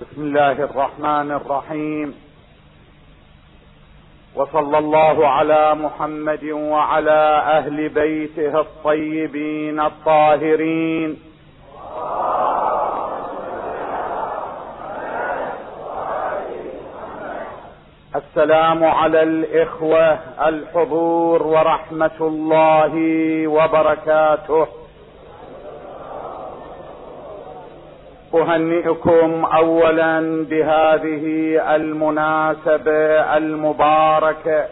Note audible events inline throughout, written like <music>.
بسم الله الرحمن الرحيم. وصلى الله على محمد وعلى أهل بيته الطيبين الطاهرين. السلام على الإخوة الحضور ورحمة الله وبركاته. أهنئكم اولا بهذه المناسبة المباركة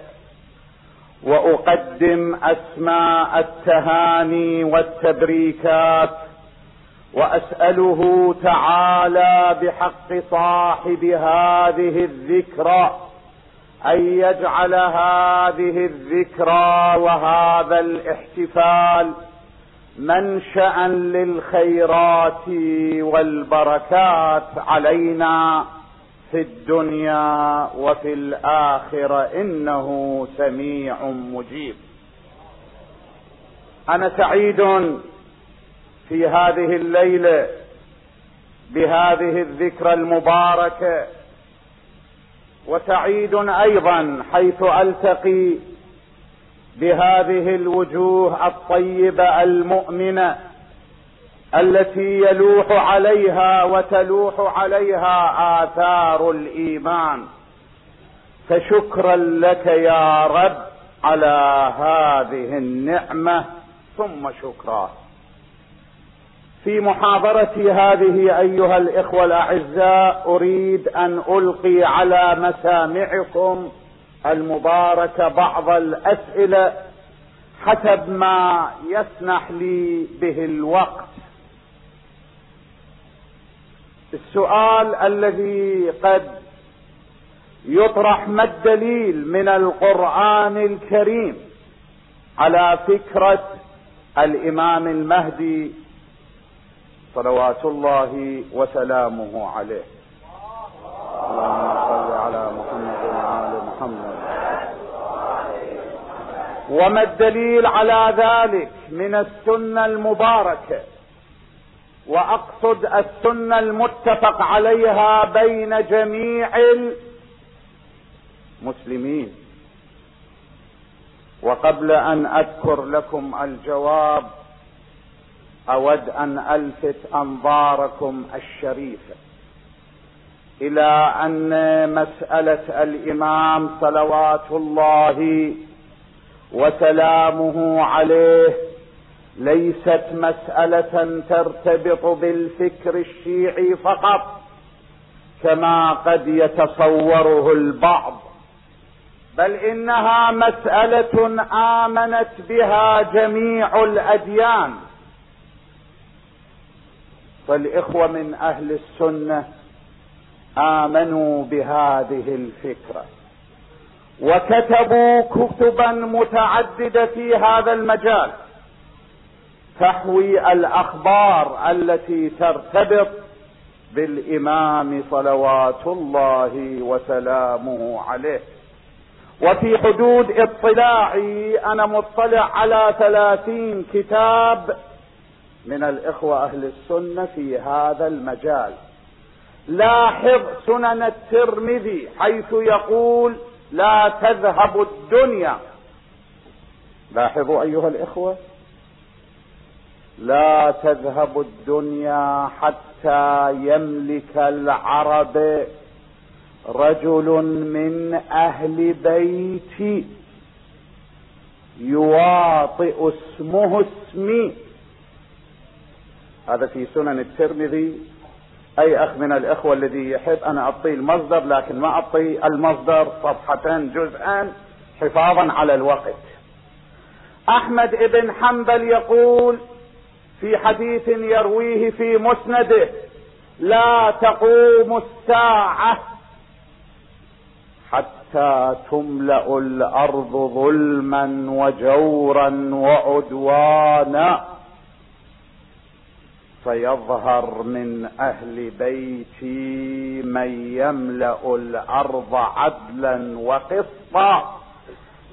وأقدم أسماء التهاني والتبريكات وأسأله تعالى بحق صاحب هذه الذكرى أن يجعل هذه الذكرى وهذا الاحتفال منشأ للخيرات والبركات علينا في الدنيا وفي الآخرة إنه سميع مجيب. أنا سعيد في هذه الليلة بهذه الذكرى المباركه وسعيد أيضا حيث ألتقي بهذه الوجوه الطيبة المؤمنة التي يلوح عليها وتلوح عليها آثار الإيمان. فشكرا لك يا رب على هذه النعمة ثم شكرا. في محاضرتي هذه أيها الإخوة الأعزاء أريد أن ألقي على مسامعكم المباركة بعض الأسئلة حسب ما يسنح لي به الوقت. السؤال الذي قد يطرح ما الدليل من القرآن الكريم على فكرة الإمام المهدي صلوات الله وسلامه عليه. محمد وما الدليل على ذلك من السنة المباركة؟ وأقصد السنة المتفق عليها بين جميع المسلمين. وقبل أن أذكر لكم الجواب أود أن ألفت أنظاركم الشريفة. إلى أن مسألة الإمام صلوات الله وسلامه عليه ليست مسألة ترتبط بالفكر الشيعي فقط كما قد يتصوره البعض بل إنها مسألة آمنت بها جميع الأديان. فالاخوه من أهل السنة آمنوا بهذه الفكرة. وكتبوا كتبا متعددة في هذا المجال. تحوي الأخبار التي ترتبط بالإمام صلوات الله وسلامه عليه. وفي حدود اطلاعي أنا مطلع على ثلاثين كتاب من الإخوة أهل السنة في هذا المجال. لاحظ سنن الترمذي حيث يقول لا تذهب الدنيا. لاحظوا أيها الإخوة لا تذهب الدنيا حتى يملك العرب رجل من أهل بيتي يواطئ اسمه اسمي. هذا في سنن الترمذي. أي أخ من الإخوة الذي يحب أنا أعطيه المصدر لكن ما اعطي المصدر صفحتين جزءا حفاظا على الوقت. أحمد ابن حنبل يقول في حديث يرويه في مسنده لا تقوم الساعة حتى تملأ الأرض ظلما وجورا وعدوانا. فيظهر من أهل بيتي من يملأ الأرض عدلا وقسطا.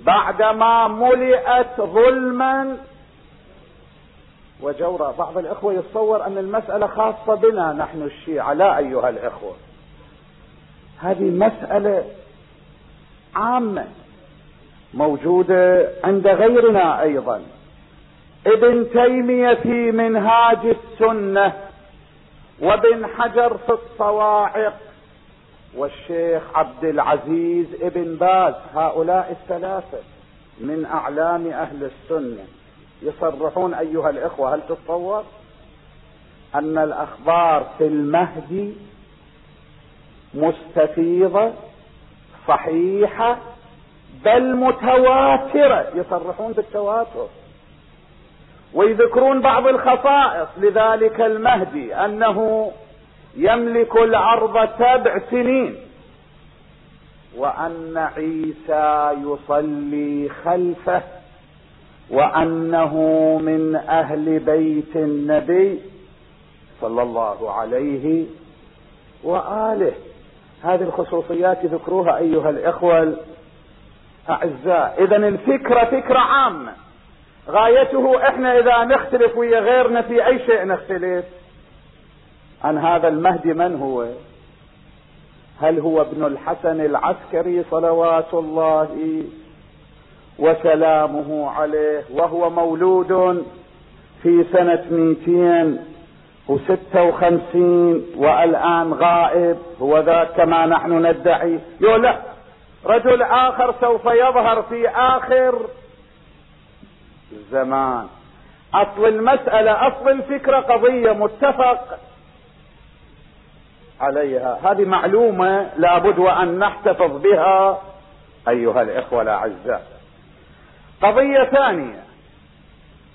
بعدما ملئت ظلما. وجورا بعض الإخوة يتصور أن المسألة خاصة بنا نحن الشيعة لا أيها الإخوة. هذه مسألة عامة موجودة عند غيرنا أيضا. ابن تيمية في منهاج السنة وابن حجر في الصواعق والشيخ عبد العزيز ابن باز هؤلاء الثلاثة من أعلام أهل السنة. يصرحون أيها الإخوة هل تتصور أن الأخبار في المهدي مستفيضة صحيحة بل متواترة؟ يصرحون بالتواتر. ويذكرون بعض الخصائص لذلك المهدي أنه يملك الأرض سبع سنين. وأن عيسى يصلي خلفه وأنه من أهل بيت النبي صلى الله عليه وآله. هذه الخصوصيات ذكروها أيها الإخوة الأعزاء. اذا الفكرة فكرة عامة. غايته إحنا إذا نختلف ويا غيرنا في أي شيء نختلف؟ عن هذا المهدي من هو؟ هل هو ابن الحسن العسكري صلوات الله وسلامه عليه وهو مولود في سنة 256 والآن غائب؟ هو ذاك كما نحن ندعي. يقول لا رجل آخر سوف يظهر في آخر الزمان. أصل المسألة أصل الفكرة قضية متفق عليها. هذه معلومة لابد وأن نحتفظ بها أيها الإخوة الأعزاء. قضية ثانية.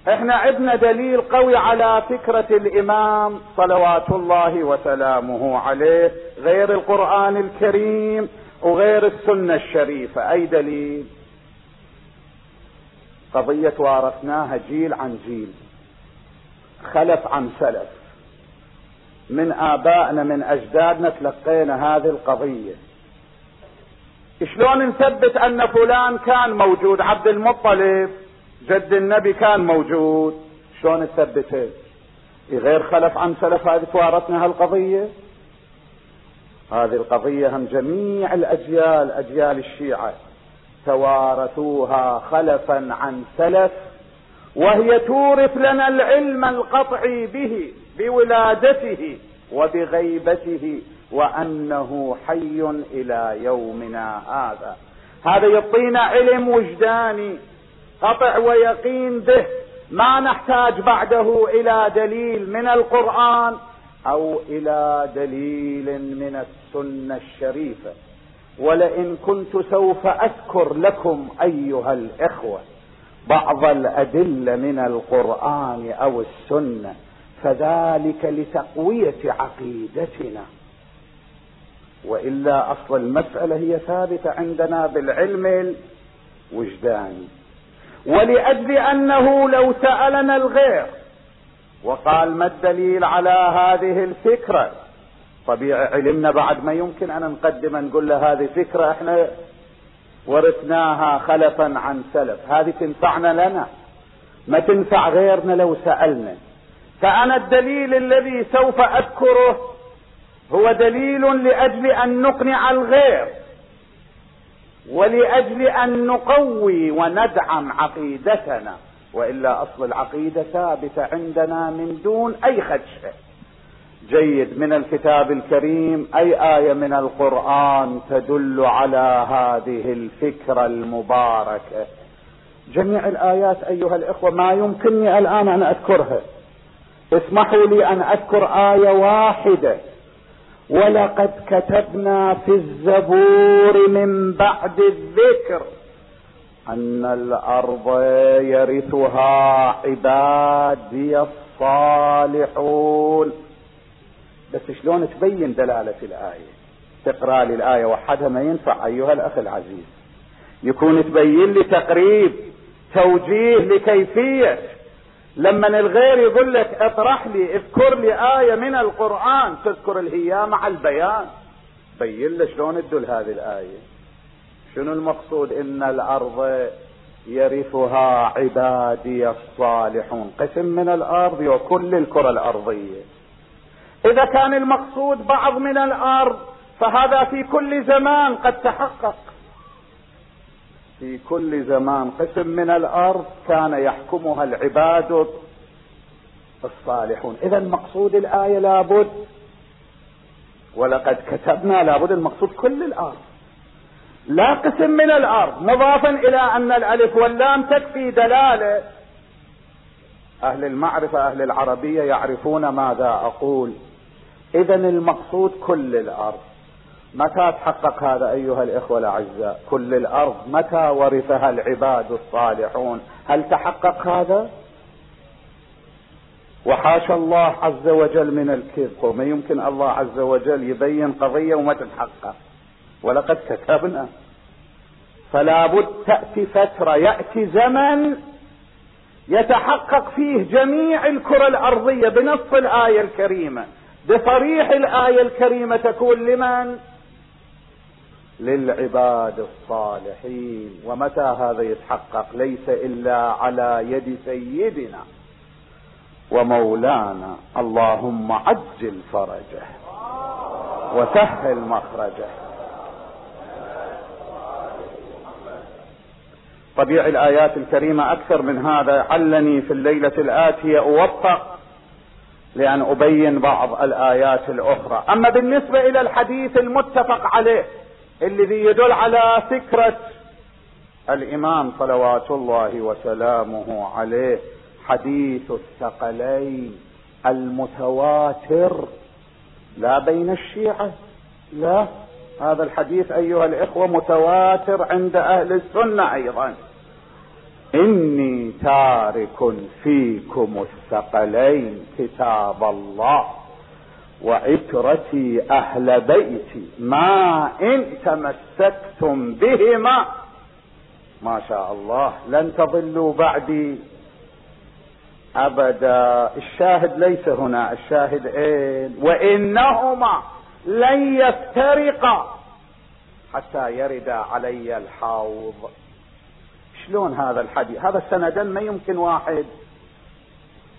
إحنا عندنا دليل قوي على فكرة الإمام صلوات الله وسلامه عليه غير القرآن الكريم وغير السنة الشريفة. أي دليل؟ قضية وارثناها جيل عن جيل خلف عن سلف. من آبائنا من أجدادنا تلقينا هذه القضية. شلون نثبت أن فلان كان موجود؟ عبد المطلب جد النبي كان موجود. شلون نثبته؟ غير خلف عن سلف هذه توارثنا هالقضية؟ هذه القضية هم جميع الأجيال أجيال الشيعة. توارثوها خلفا عن سلف وهي تورث لنا العلم القطعي به بولادته وبغيبته وأنه حي إلى يومنا هذا. هذا يعطينا علم وجداني قطع ويقين به. ما نحتاج بعده إلى دليل من القرآن أو إلى دليل من السنة الشريفة. ولئن كنت سوف اذكر لكم أيها الإخوة بعض الأدلة من القرآن أو السنة فذلك لتقوية عقيدتنا. وإلا أصل المسألة هي ثابتة عندنا بالعلم الوجداني ولأجل أنه لو سألنا الغير وقال ما الدليل على هذه الفكرة؟ طبيعي علمنا بعد ما يمكن أن نقدم نقول له هذه فكرة إحنا ورثناها خلفا عن سلف. هذه تنفعنا لنا. ما تنفع غيرنا لو سألنا. فأنا الدليل الذي سوف أذكره هو دليل لأجل أن نقنع الغير ولأجل أن نقوي وندعم عقيدتنا. وإلا أصل العقيدة ثابتة عندنا من دون أي خدشة. جيد من الكتاب الكريم أي آية من القرآن تدل على هذه الفكرة المباركة. جميع الآيات أيها الإخوة ما يمكنني الآن أن أذكرها. اسمحوا لي أن أذكر آية واحدة. ولقد كتبنا في الزبور من بعد الذكر أن الأرض يرثها عبادي الصالحون. بس شلون تبين دلالة الآية؟ تقرأ لي الآية وحدها ما ينفع أيها الأخ العزيز. يكون تبين لي تقريب توجيه لكيفية. لما الغير يقول لك اطرح لي اذكر لي آية من القرآن تذكر الهيا مع البيان. بين له شلون تدل هذه الآية. شنو المقصود؟ إن الأرض يرثها عبادي الصالحون. قسم من الأرض وكل الكرة الأرضية. إذا كان المقصود بعض من الأرض فهذا في كل زمان قد تحقق. في كل زمان قسم من الأرض كان يحكمها العباد الصالحون. إذا مقصود الآية لابد ولقد كتبنا لابد المقصود كل الأرض. لا قسم من الأرض مضافا إلى أن الألف واللام تكفي دلالة. أهل المعرفة أهل العربية يعرفون ماذا أقول. اذا المقصود كل الأرض. متى تحقق هذا أيها الإخوة الأعزاء؟ كل الأرض. متى ورثها العباد الصالحون؟ هل تحقق هذا؟ وحاشا الله عز وجل من الكذب. وما يمكن الله عز وجل يبين قضية وما تتحقق. ولقد كتبنا. فلا بد تأتي فترة يأتي زمن يتحقق فيه جميع الكرة الأرضية بنص الآية الكريمة. بصريح الآية الكريمة تكون لمن؟ للعباد الصالحين. ومتى هذا يتحقق؟ ليس إلا على يد سيدنا ومولانا. اللهم عجل فرجه وسهل مخرجه. طبيعي الآيات الكريمة أكثر من هذا. علني في الليلة الآتية. اوفق لأن أبين بعض الآيات الأخرى. أما بالنسبة إلى الحديث المتفق عليه الذي يدل على فكرة الإمام صلوات الله وسلامه عليه حديث الثقلين المتواتر. لا بين الشيعة لا. هذا الحديث أيها الإخوة متواتر عند أهل السنة أيضا. إني تارك فيكم الثقلين كتاب الله وعترتي أهل بيتي. ما إن تمسكتم بهما ما شاء الله لن تضلوا بعدي أبدا. الشاهد ليس هنا الشاهد اين وإنهما لن يفترقا حتى يرد علي الحوض. شلون هذا الحديث؟ هذا السندان ما يمكن واحد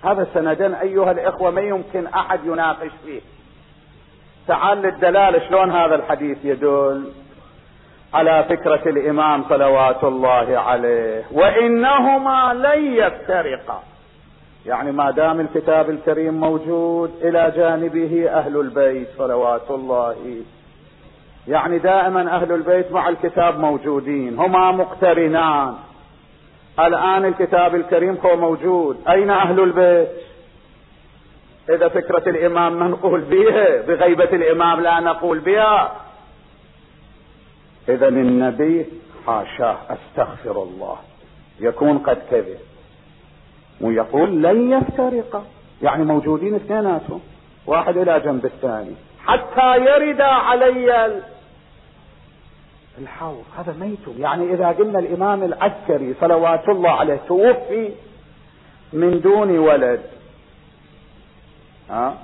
هذا السندان أيها الإخوة ما يمكن أحد يناقش فيه. تعال للدلالة شلون هذا الحديث يدل على فكرة الإمام صلوات الله عليه. وإنهما لن يفترقا. يعني ما دام الكتاب الكريم موجود إلى جانبه أهل البيت صلوات الله. يعني دائما أهل البيت مع الكتاب موجودين هما مقترنان. الآن الكتاب الكريم هو موجود. أين أهل البيت؟ إذا فكرة الإمام ما نقول بها بغيبة الإمام لا نقول بها. إذا النبي حاشاه أستغفر الله. يكون قد كذب. ويقول لن يفترقا يعني موجودين اثنيناتهم. واحد إلى جنب الثاني. حتى يرد علي الحوض. هذا ميت. يعني إذا قلنا الإمام العسكري صلوات الله عليه توفي من دون ولد. ها؟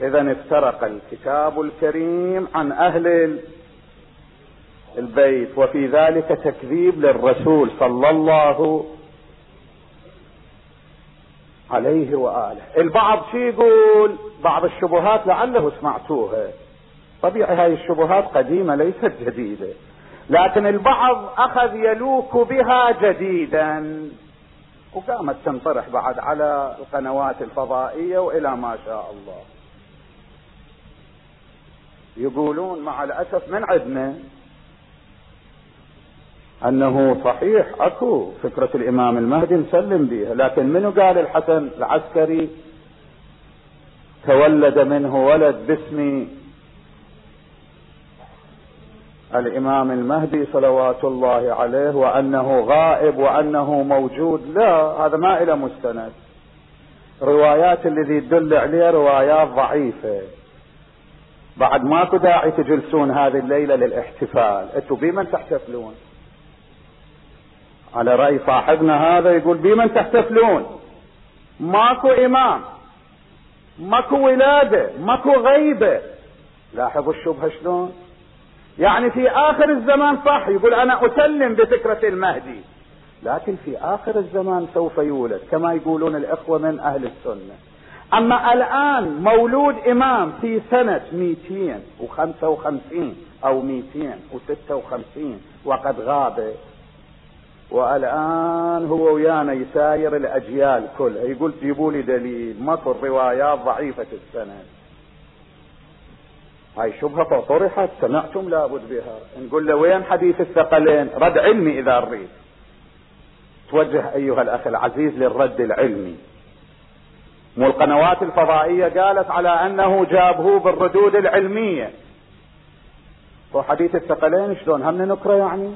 اذا افترق الكتاب الكريم عن أهل البيت. وفي ذلك تكذيب للرسول صلى الله عليه وآله. البعض شي يقول بعض الشبهات لعله سمعتوها طبيعي هاي الشبهات قديمة ليست جديدة. لكن البعض أخذ يلوك بها جديدا. وقامت تنطرح بعد على القنوات الفضائية وإلى ما شاء الله. يقولون مع الأسف من عندنا؟ أنه صحيح أكو فكرة الإمام المهدي نسلم بها لكن منو قال الحسن العسكري؟ تولد منه ولد باسم الإمام المهدي صلوات الله عليه وأنه غائب وأنه موجود. لا هذا ما إلى مستند. روايات الذي تدل عليه روايات ضعيفة. بعد ماكو داعي تجلسون هذه الليلة للاحتفال. أنتم بمن تحتفلون؟ على رأي صاحبنا هذا يقول بمن تحتفلون؟ ماكو إمام. ماكو ولادة. ماكو غيبة. لاحظوا الشبهة شلون؟ يعني في آخر الزمان صح يقول أنا أسلم بفكرة المهدي. لكن في آخر الزمان سوف يولد كما يقولون الإخوة من أهل السنة. أما الآن مولود إمام في سنة 255 أو 256 وقد غاب. والآن هو ويانا يساير الأجيال كلها. يقول جيبوا لي دليل ماكو روايات ضعيفة السند هاي شبهة طرحت سمعتم لابد بها. نقول له وين حديث الثقلين؟ رد علمي إذا أريد. توجه أيها الأخ العزيز للرد العلمي. مو القنوات الفضائية قالت على أنه جابه بالردود العلمية. وحديث الثقلين شلون؟ هم نكرة يعني؟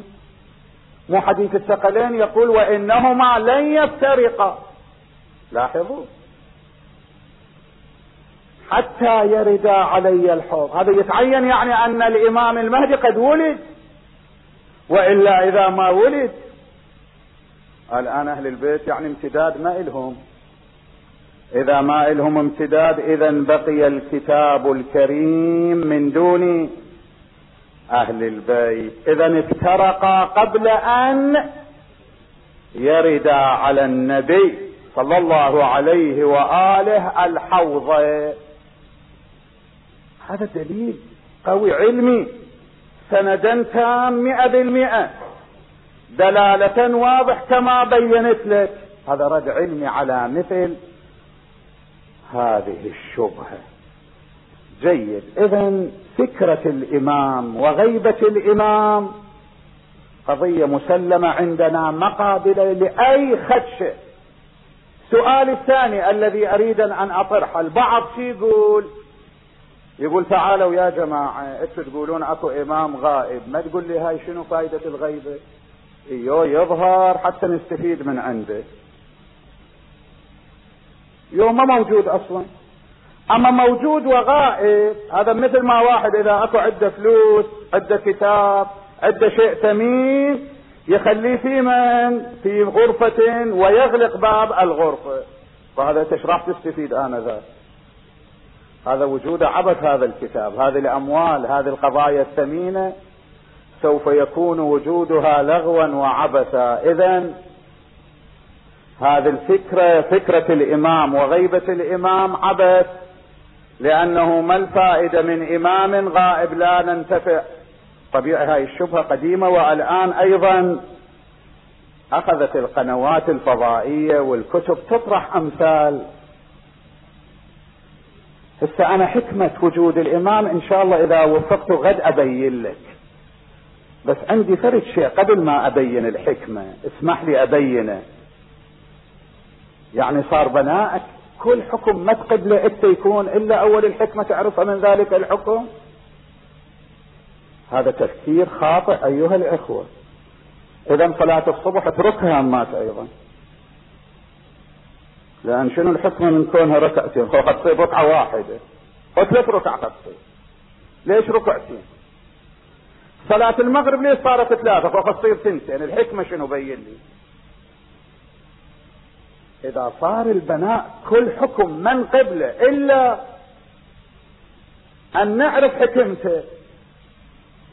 مو حديث الثقلين يقول وإنهما لن يفترقا. لاحظوا. حتى يردا علي الحوض. هذا يتعين يعني أن الإمام المهدي قد ولد. وإلا إذا ما ولد الآن أهل البيت يعني امتداد ما إلهم. إذا ما إلهم امتداد اذا بقي الكتاب الكريم من دون أهل البيت. اذا افترقا قبل أن يردا على النبي صلى الله عليه وآله الحوض. هذا دليل قوي علمي. سندا تام مئة بالمئة. دلالة واضح كما بينت لك. هذا رد علمي على مثل هذه الشبهة. جيد. اذا فكرة الإمام وغيبة الإمام. قضية مسلمة عندنا مقابلة لأي خدشة سؤال الثاني الذي أريد أن أطرحه. البعض يقول يقول تعالوا يا جماعة أنتوا تقولون؟ أكو إمام غائب. ما تقول لي هاي شنو فائدة الغيبة؟ إيوه يظهر حتى نستفيد من عنده. يوم ما موجود أصلا. أما موجود وغائب هذا مثل ما واحد إذا أكو عنده فلوس عنده كتاب عنده شيء ثمين يخليه في من؟ في غرفة ويغلق باب الغرفة. فهذا إيش راح تستفيد آنذاك؟ هذا وجود عبث هذا الكتاب هذه الأموال هذه القضايا الثمينة سوف يكون وجودها لغوا وعبثا. اذا هذه الفكرة فكرة الإمام وغيبة الإمام عبث لأنه ما الفائدة من إمام غائب؟ لا ننتفع. طبيعي هاي الشبهة قديمة والآن أيضا أخذت القنوات الفضائية والكتب تطرح أمثال. هسه أنا حكمة وجود الإمام إن شاء الله إذا وفقت غد أبين لك. بس عندي فرد شيء قبل ما أبين الحكمة اسمح لي أبينه. يعني صار بنائك كل حكم ما تقبله انت يكون إلا أول الحكمة تعرفها من ذلك الحكم؟ هذا تفكير خاطئ أيها الإخوة. اذا صلاة الصبح اتركها مات أيضا. لأن شنو الحكمة من كونها ركعتين قد تصير ركعة واحدة. وثلاث ركعة قد تصير ليش ركعتين صلاة المغرب ليش صارت ثلاثة فقد تصير سنتين؟ الحكمة شنو بين لي؟ إذا صار البناء كل حكم من قبله إلا أن نعرف حكمته.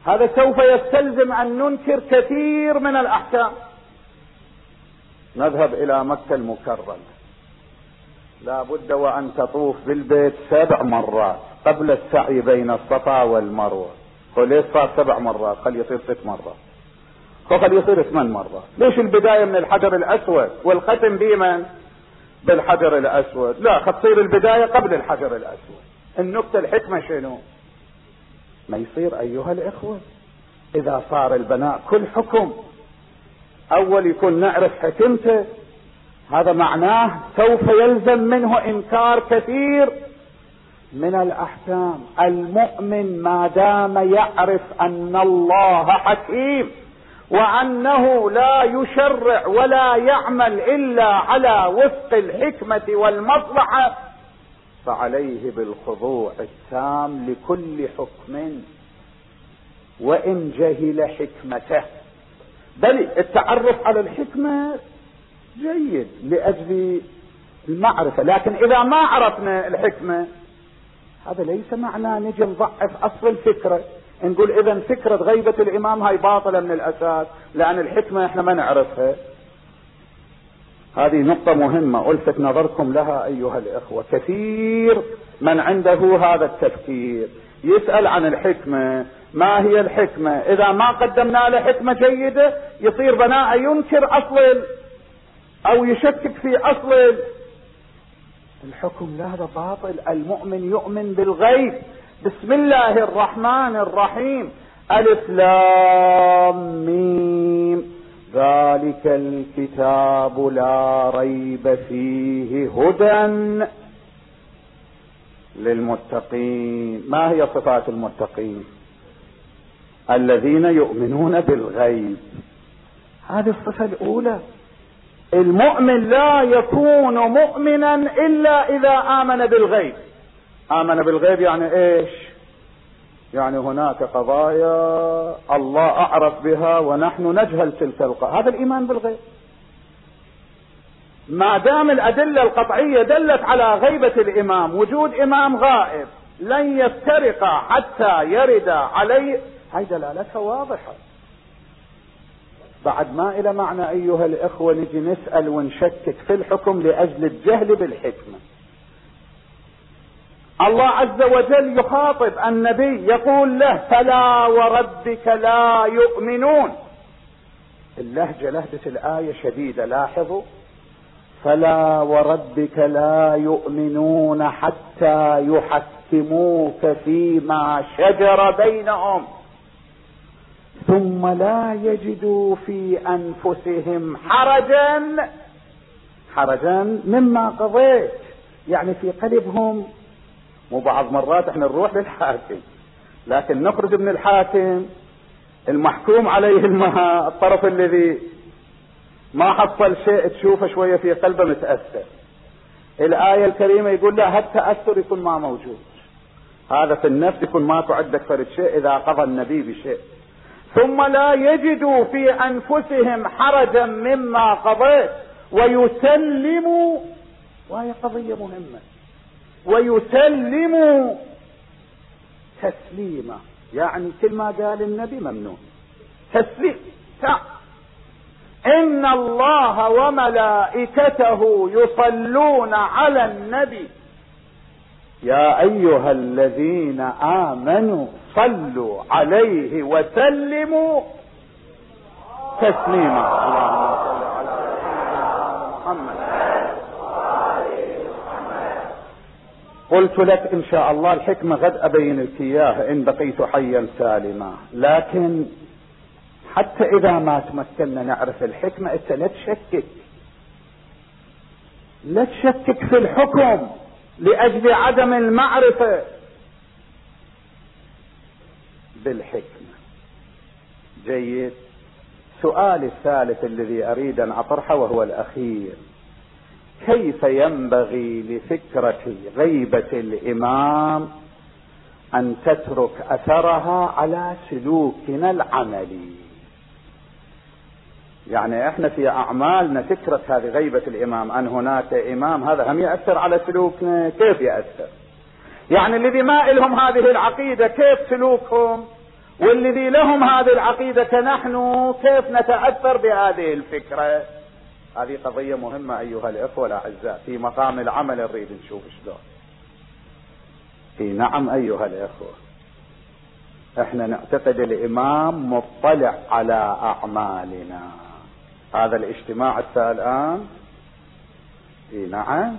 هذا سوف يستلزم أن ننكر كثير من الأحكام. نذهب إلى مكة المكرمة. لا بد وأن تطوف بالبيت سبع مرات قبل السعي بين الصفا والمروة. وليش صار سبع مرات؟ خلي يصير ست مرات. فقد يصير ثمان مرات. ليش البداية من الحجر الأسود والختم بمن؟ بالحجر الأسود. لا قد تصير البداية قبل الحجر الأسود. النكتة الحكمة شنو؟ ما يصير أيها الإخوة. إذا صار البناء كل حكم. أول يكون نعرف حكمته هذا معناه سوف يلزم منه إنكار كثير من الأحكام. المؤمن ما دام يعرف أن الله حكيم وأنه لا يشرع ولا يعمل إلا على وفق الحكمة والمصلحة فعليه بالخضوع التام لكل حكم وإن جهل حكمته. بل التعرف على الحكمة جيد لأجل المعرفة. لكن إذا ما عرفنا الحكمة هذا ليس معناه نجي نضعف أصل الفكرة. نقول اذا فكرة غيبة الإمام هاي باطلة من الأساس لأن الحكمة إحنا ما نعرفها. هذه نقطة مهمة ألفت نظركم لها أيها الإخوة. كثير من عنده هذا التفكير. يسأل عن الحكمة ما هي الحكمة؟ إذا ما قدمنا له حكمة جيدة يصير بناء ينكر أصل أو يشكك في أصل الحكم لا باطل. المؤمن يؤمن بالغيب. بسم الله الرحمن الرحيم. ألف لام ميم. ذلك الكتاب لا ريب فيه هدى للمتقين. ما هي صفات المتقين؟ الذين يؤمنون بالغيب. هذه الصفة الأولى. المؤمن لا يكون مؤمنا إلا إذا آمن بالغيب. آمن بالغيب يعني إيش؟ يعني هناك قضايا الله أعرف بها ونحن نجهل تلك القضايا هذا الإيمان بالغيب. ما دام الأدلة القطعية دلت على غيبة الإمام وجود إمام غائب لن يفترق حتى يرد عليه. هاي دلالتها واضحة. بعد ما إلى معنى أيها الإخوة نجي نسأل ونشكك في الحكم لأجل الجهل بالحكمة. الله عز وجل يخاطب النبي يقول له فلا وربك لا يؤمنون. اللهجة لهجة الآية شديدة لاحظوا. فلا وربك لا يؤمنون حتى يحكموك فيما شجر بينهم. ثم لا يجدوا في أنفسهم حرجا حرجا مما قضيت. يعني في قلبهم مو بعض مرات إحنا نروح للحاكم لكن نخرج من الحاكم المحكوم عليه <laughs> المها الطرف الذي ما حصل شيء تشوفه شوية في قلبه متأثر. الآية الكريمة يقول لا هالتأثر يكون ما موجود؟ هذا في النفس يكون ماكو عندك فرد شيء إذا قضى النبي بشيء. ثم لا يجدوا في أنفسهم حرجا مما قضيت ويسلموا وهي قضية مهمة ويسلموا تسليما. يعني كل ما قال النبي ممنوع. تسليم. تعال إن الله وملائكته يصلون على النبي. يا أيها الذين آمنوا صلوا عليه وسلموا تسليما. محمد قلت لك إن شاء الله الحكمة غد ابين لك إياها إن بقيت حيا سالما. لكن حتى إذا ما تمكنا نعرف الحكمة أنت لا تشكك. لا تشكك في الحكم. لأجل عدم المعرفة بالحكمة. جيد. سؤالي الثالث الذي أريد أن أطرحه وهو الأخير. كيف ينبغي لفكرة غيبة الإمام أن تترك أثرها على سلوكنا العملي؟ يعني إحنا في أعمالنا فكرة هذه غيبة الإمام أن هناك إمام هذا هم يأثر على سلوكنا؟ كيف يأثر؟ يعني الذي ما لهم هذه العقيدة كيف سلوكهم؟ والذي لهم هذه العقيدة كنحن كيف نتأثر بهذه الفكرة؟ هذه قضية مهمة أيها الإخوة الأعزاء في مقام العمل نريد نشوف شلون. في نعم أيها الإخوة إحنا نعتقد الإمام مطلع على أعمالنا. هذا الاجتماع الآن. إي نعم.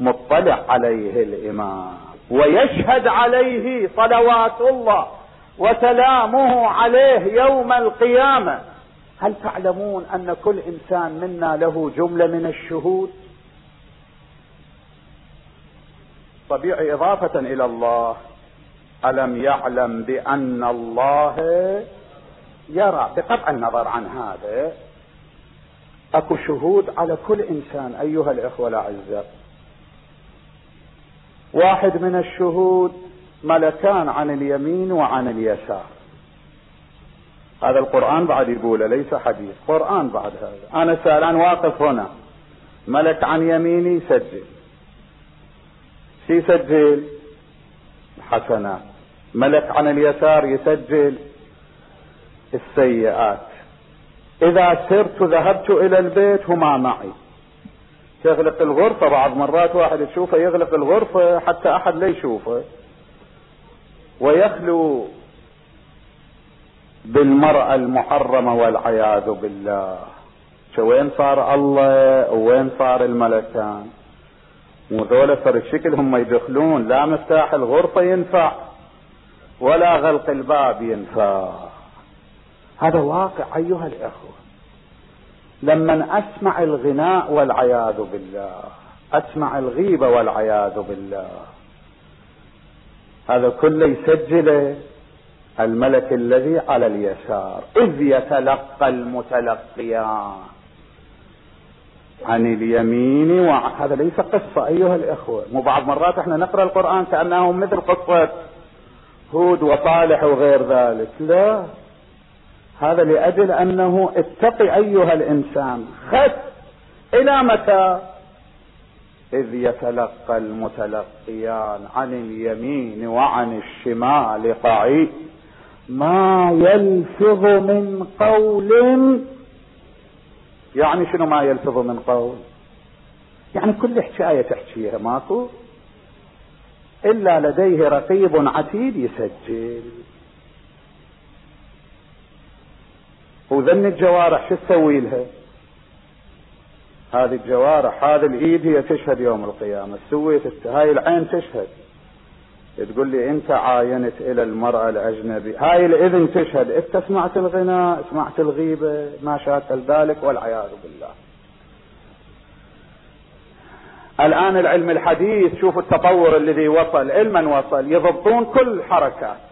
مطلع عليه الإمام ويشهد عليه صلوات الله وسلامه عليه يوم القيامة. هل تعلمون أن كل إنسان منا له جملة من الشهود؟ طبيعي إضافة إلى الله. ألم يعلم بأن الله يرى بقطع النظر عن هذا أكو شهود على كل إنسان أيها الإخوة الأعزاء. واحد من الشهود ملكان عن اليمين وعن اليسار. هذا القرآن بعد يقوله ليس حديث قرآن بعد هذا. أنا سألان واقف هنا ملك عن يميني يسجل. شي يسجل؟ حسنات. ملك عن اليسار يسجل؟ السيئات. إذا سرت ذهبت إلى البيت هما معي. تغلق الغرفة بعض مرات واحد تشوفه يغلق الغرفة حتى أحد لا يشوفه. ويخلو بالمرأة المحرمة والعياذ بالله. وين صار الله وين صار الملكان؟ وذولا صار الشكل هم يدخلون لا مفتاح الغرفة ينفع ولا غلق الباب ينفع. هذا واقع أيها الأخوة. لما أسمع الغناء والعياذ بالله أسمع الغيبة والعياذ بالله. هذا كله يسجله الملك الذي على اليسار إذ يتلقى المتلقيان عن اليمين وهذا ليس قصة أيها الأخوة. مو بعض مرات إحنا نقرأ القرآن كأنه مثل قصة هود وصالح وغير ذلك. لا. هذا لأجل أنه اتقي أيها الإنسان. خذ إلى متى؟ إذ يتلقى المتلقيان عن اليمين وعن الشمال قعيد. ما يلفظ من قول يعني شنو ما يلفظ من قول؟ يعني كل حكاية تحكيها ماكو؟ إلا لديه رقيب عتيد يسجل. وذن الجوارح شو تسوي لها؟ هذه الجوارح هذه الإيد هي تشهد يوم القيامة. سويت هاي العين تشهد. تقول لي انت عاينت إلى المرأة الأجنبي. هاي الإذن تشهد. انت سمعت الغناء سمعت الغيبة ما شاكل ذلك والعياذ بالله. الآن العلم الحديث شوفوا التطور الذي وصل. علما وصل. يضبطون كل حركات.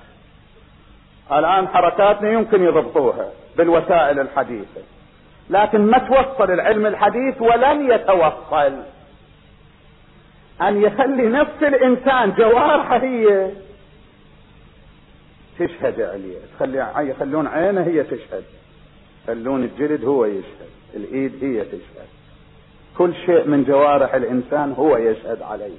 الآن حركاتنا يمكن يضبطوها بالوسائل الحديثة. لكن ما توصل العلم الحديث ولن يتوصل. أن يخلي نفس الإنسان جوارحه هي. تشهد عليه تخلي يخلون عينه هي تشهد. يخلون الجلد هو يشهد. الإيد هي تشهد. كل شيء من جوارح الإنسان هو يشهد عليه.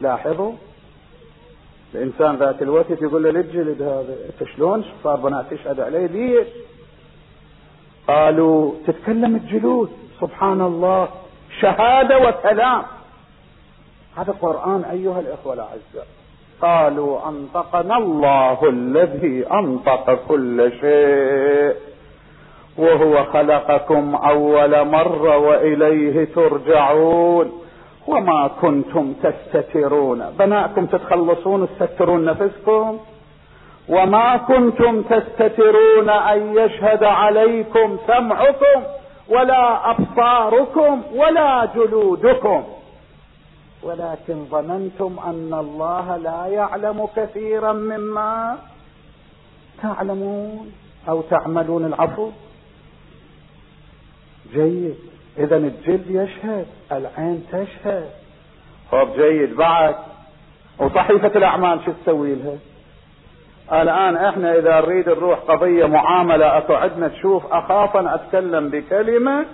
لاحظوا؟ الإنسان ذات الوقت يقول له للجلد هذا أنت شلون؟ صار بنات تشهد عليه ليش؟ قالوا تتكلم الجلود سبحان الله شهادة وكلام هذا قرآن أيها الإخوة الأعزاء. قالوا أنطقنا الله الذي أنطق كل شيء وهو خلقكم أول مرة وإليه ترجعون. وما كنتم تستترون. بناءكم تتخلصون تسترون نفسكم. وما كنتم تستترون أن يشهد عليكم سمعكم ولا أبصاركم ولا جلودكم. ولكن ظننتم أن الله لا يعلم كثيرا مما تعلمون أو تعملون العفو. جيد. اذا الجلد يشهد العين تشهد. خب جيد بعد. وصحيفة الأعمال شو تسوي لها؟ الآن إحنا إذا نريد نروح قضية معاملة اكو عندنا تشوف اخاف ان أتكلم بكلمة؟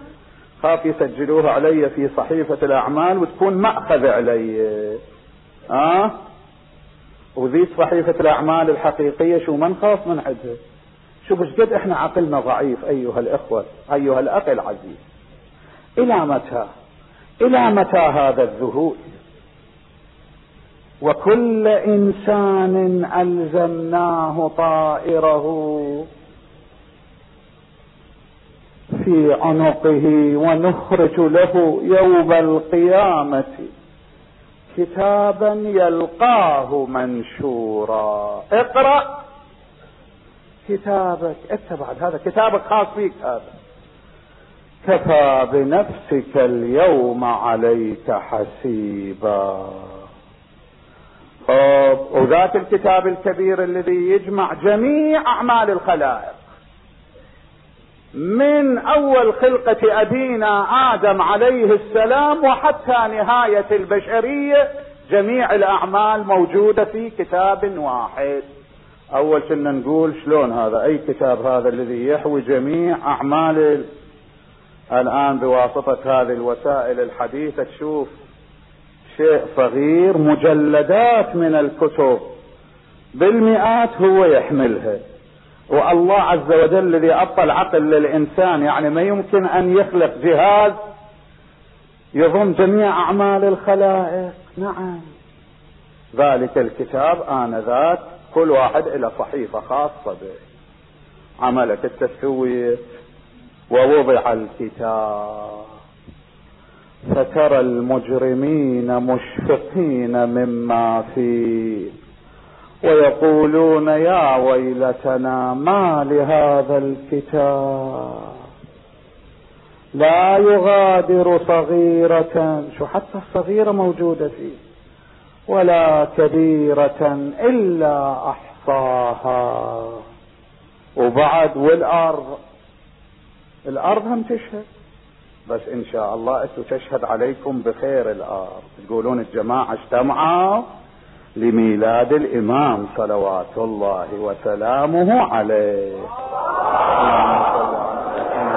خاف يسجلوها علي في صحيفة الأعمال وتكون مأخذ علي. آه؟ وذي صحيفة الأعمال الحقيقية شو ما نخاف من عندها شوف إيش قد إحنا عقلنا ضعيف أيها الإخوة أيها الأخ العزيز. إلى متى؟ إلى متى هذا الذهول؟ وكل إنسان ألزمناه طائره في عنقه ونخرج له يوم القيامة كتابا يلقاه منشورا. اقرأ! كتابك انت بعد هذا كتابك خاص فيك هذا. كفى بنفسك اليوم عليك حسيبا. وذات الكتاب الكبير الذي يجمع جميع أعمال الخلائق. من أول خلقة أبينا آدم عليه السلام وحتى نهاية البشرية جميع الأعمال موجودة في كتاب واحد. أول كنا نقول؟ شلون هذا؟ أي كتاب هذا الذي يحوي جميع أعمال الآن بواسطة هذه الوسائل الحديثة تشوف شيء صغير مجلدات من الكتب بالمئات هو يحملها. والله عز وجل الذي اعطى العقل للإنسان يعني ما يمكن أن يخلق جهاز يضم جميع أعمال الخلائق. نعم. ذلك الكتاب آنذاك كل واحد له صحيفة خاصة به. عملت التسويه ووضع الكتاب. فترى المجرمين مشفقين مما فيه. ويقولون يا ويلتنا ما لهذا الكتاب. لا يغادر صغيرة شو حتى الصغيرة موجودة فيه ولا كبيرة إلا أحصاها. وبعد والأرض الأرض هم تشهد. بس إن شاء الله أنتم تشهد عليكم بخير الأرض. تقولون الجماعة اجتمعوا لميلاد الإمام صلوات الله وسلامه عليه.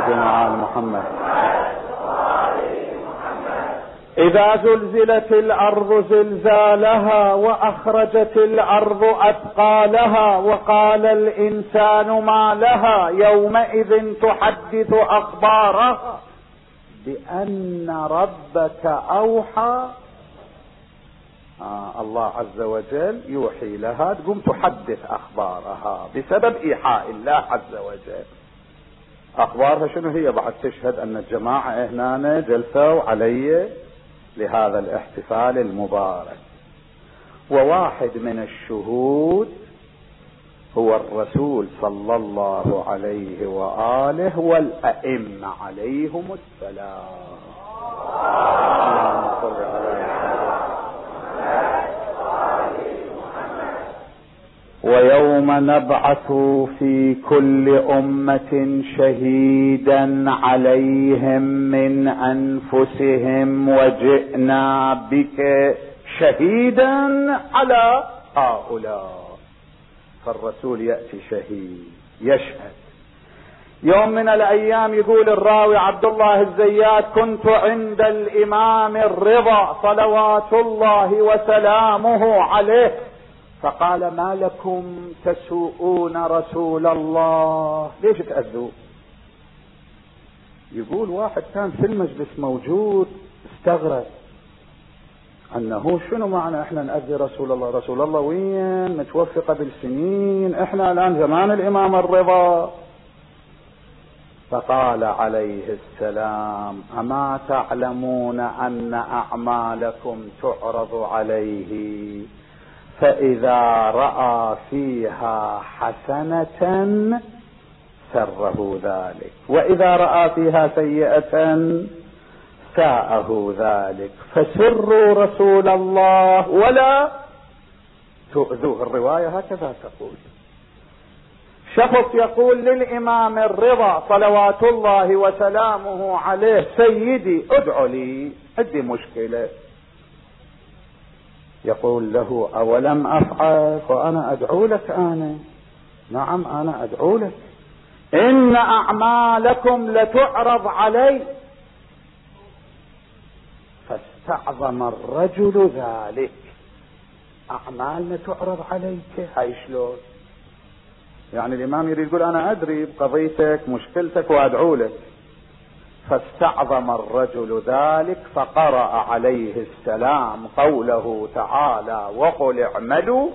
محمد محمد. إذا زلزلت الأرض زلزالها وأخرجت الأرض أثقالها وقال الإنسان ما لها يومئذ تحدث اخبارها بأن ربك أوحى. آه الله عز وجل يوحي لها تقوم تحدث أخبارها بسبب إيحاء الله عز وجل. أخبارها شنو هي؟ بعد تشهد أن الجماعة هنا جلسوا علي. لهذا الاحتفال المبارك. وواحد من الشهود هو الرسول صلى الله عليه وآله والأئمة عليهم السلام اللهم صل على ويوم نبعث في كل أمة شهيدا عليهم من أنفسهم وجئنا بك شهيدا على هؤلاء. فالرسول يأتي شهيد يشهد. يوم من الأيام يقول الراوي عبد الله الزيات كنت عند الإمام الرضا صلوات الله وسلامه عليه فقال ما لكم تسوءون رسول الله؟ ليش تأذوا؟ يقول واحد كان في المجلس موجود استغرب. أنه شنو معنى إحنا نأذي رسول الله؟ رسول الله وين؟ متوفي قبل سنين إحنا الآن زمان الإمام الرضا. فقال عليه السلام أما تعلمون أن أعمالكم تعرض عليه؟ فإذا رأى فيها حسنة سره ذلك. وإذا رأى فيها سيئة ساءه ذلك. فسروا رسول الله ولا تؤذوه. الرواية هكذا تقول. شخص يقول للإمام الرضا صلوات الله وسلامه عليه سيدي ادعو لي عندي مشكلة. يقول له أولم أفعل؟ وأنا أدعو لك أنا نعم أنا أدعو لك. إن أعمالكم لتعرض علي. فاستعظم الرجل ذلك. أعمالنا تعرض عليك. هاي شلون؟ يعني الإمام يريد يقول أنا أدري بقضيتك مشكلتك وأدعو لك. فاستعظم الرجل ذلك فقرأ عليه السلام قوله تعالى وقل اعملوا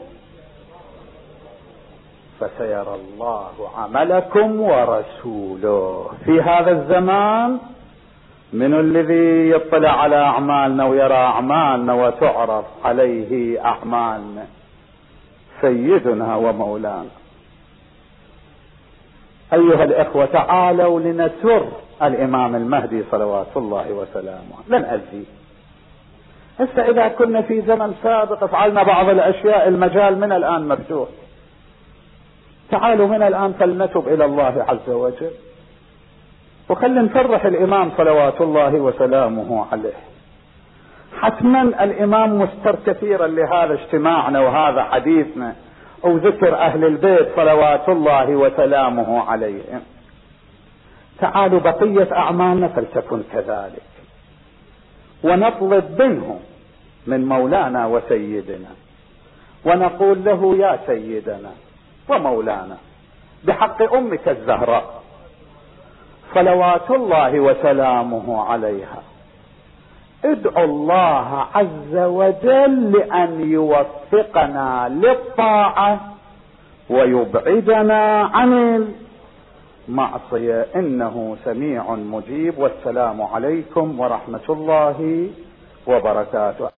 فسيرى الله عملكم ورسوله. في هذا الزمان من الذي يطلع على أعمالنا ويرى أعمالنا وتعرض عليه اعمالنا سيدنا ومولانا. أيها الإخوة تعالوا لنسر الإمام المهدي صلوات الله وسلامه. لن اذي هسه إذا كنا في زمن سابق فعلنا بعض الأشياء المجال من الآن مفتوح. تعالوا من الآن فلنتب إلى الله عز وجل. وخلي نفرح الإمام صلوات الله وسلامه عليه. حتما الإمام مستر كثيرا لهذا اجتماعنا وهذا حديثنا. وذكر أهل البيت صلوات الله وسلامه عليهم تعالوا بقية أعمالنا فلتكن كذلك. ونطلب منه من مولانا وسيدنا. ونقول له يا سيدنا ومولانا بحق أمك الزهراء. صلوات الله وسلامه عليها. ادعو الله عز وجل لأن يوفقنا للطاعة ويبعدنا عن المعصية. إنه سميع مجيب والسلام عليكم ورحمة الله وبركاته.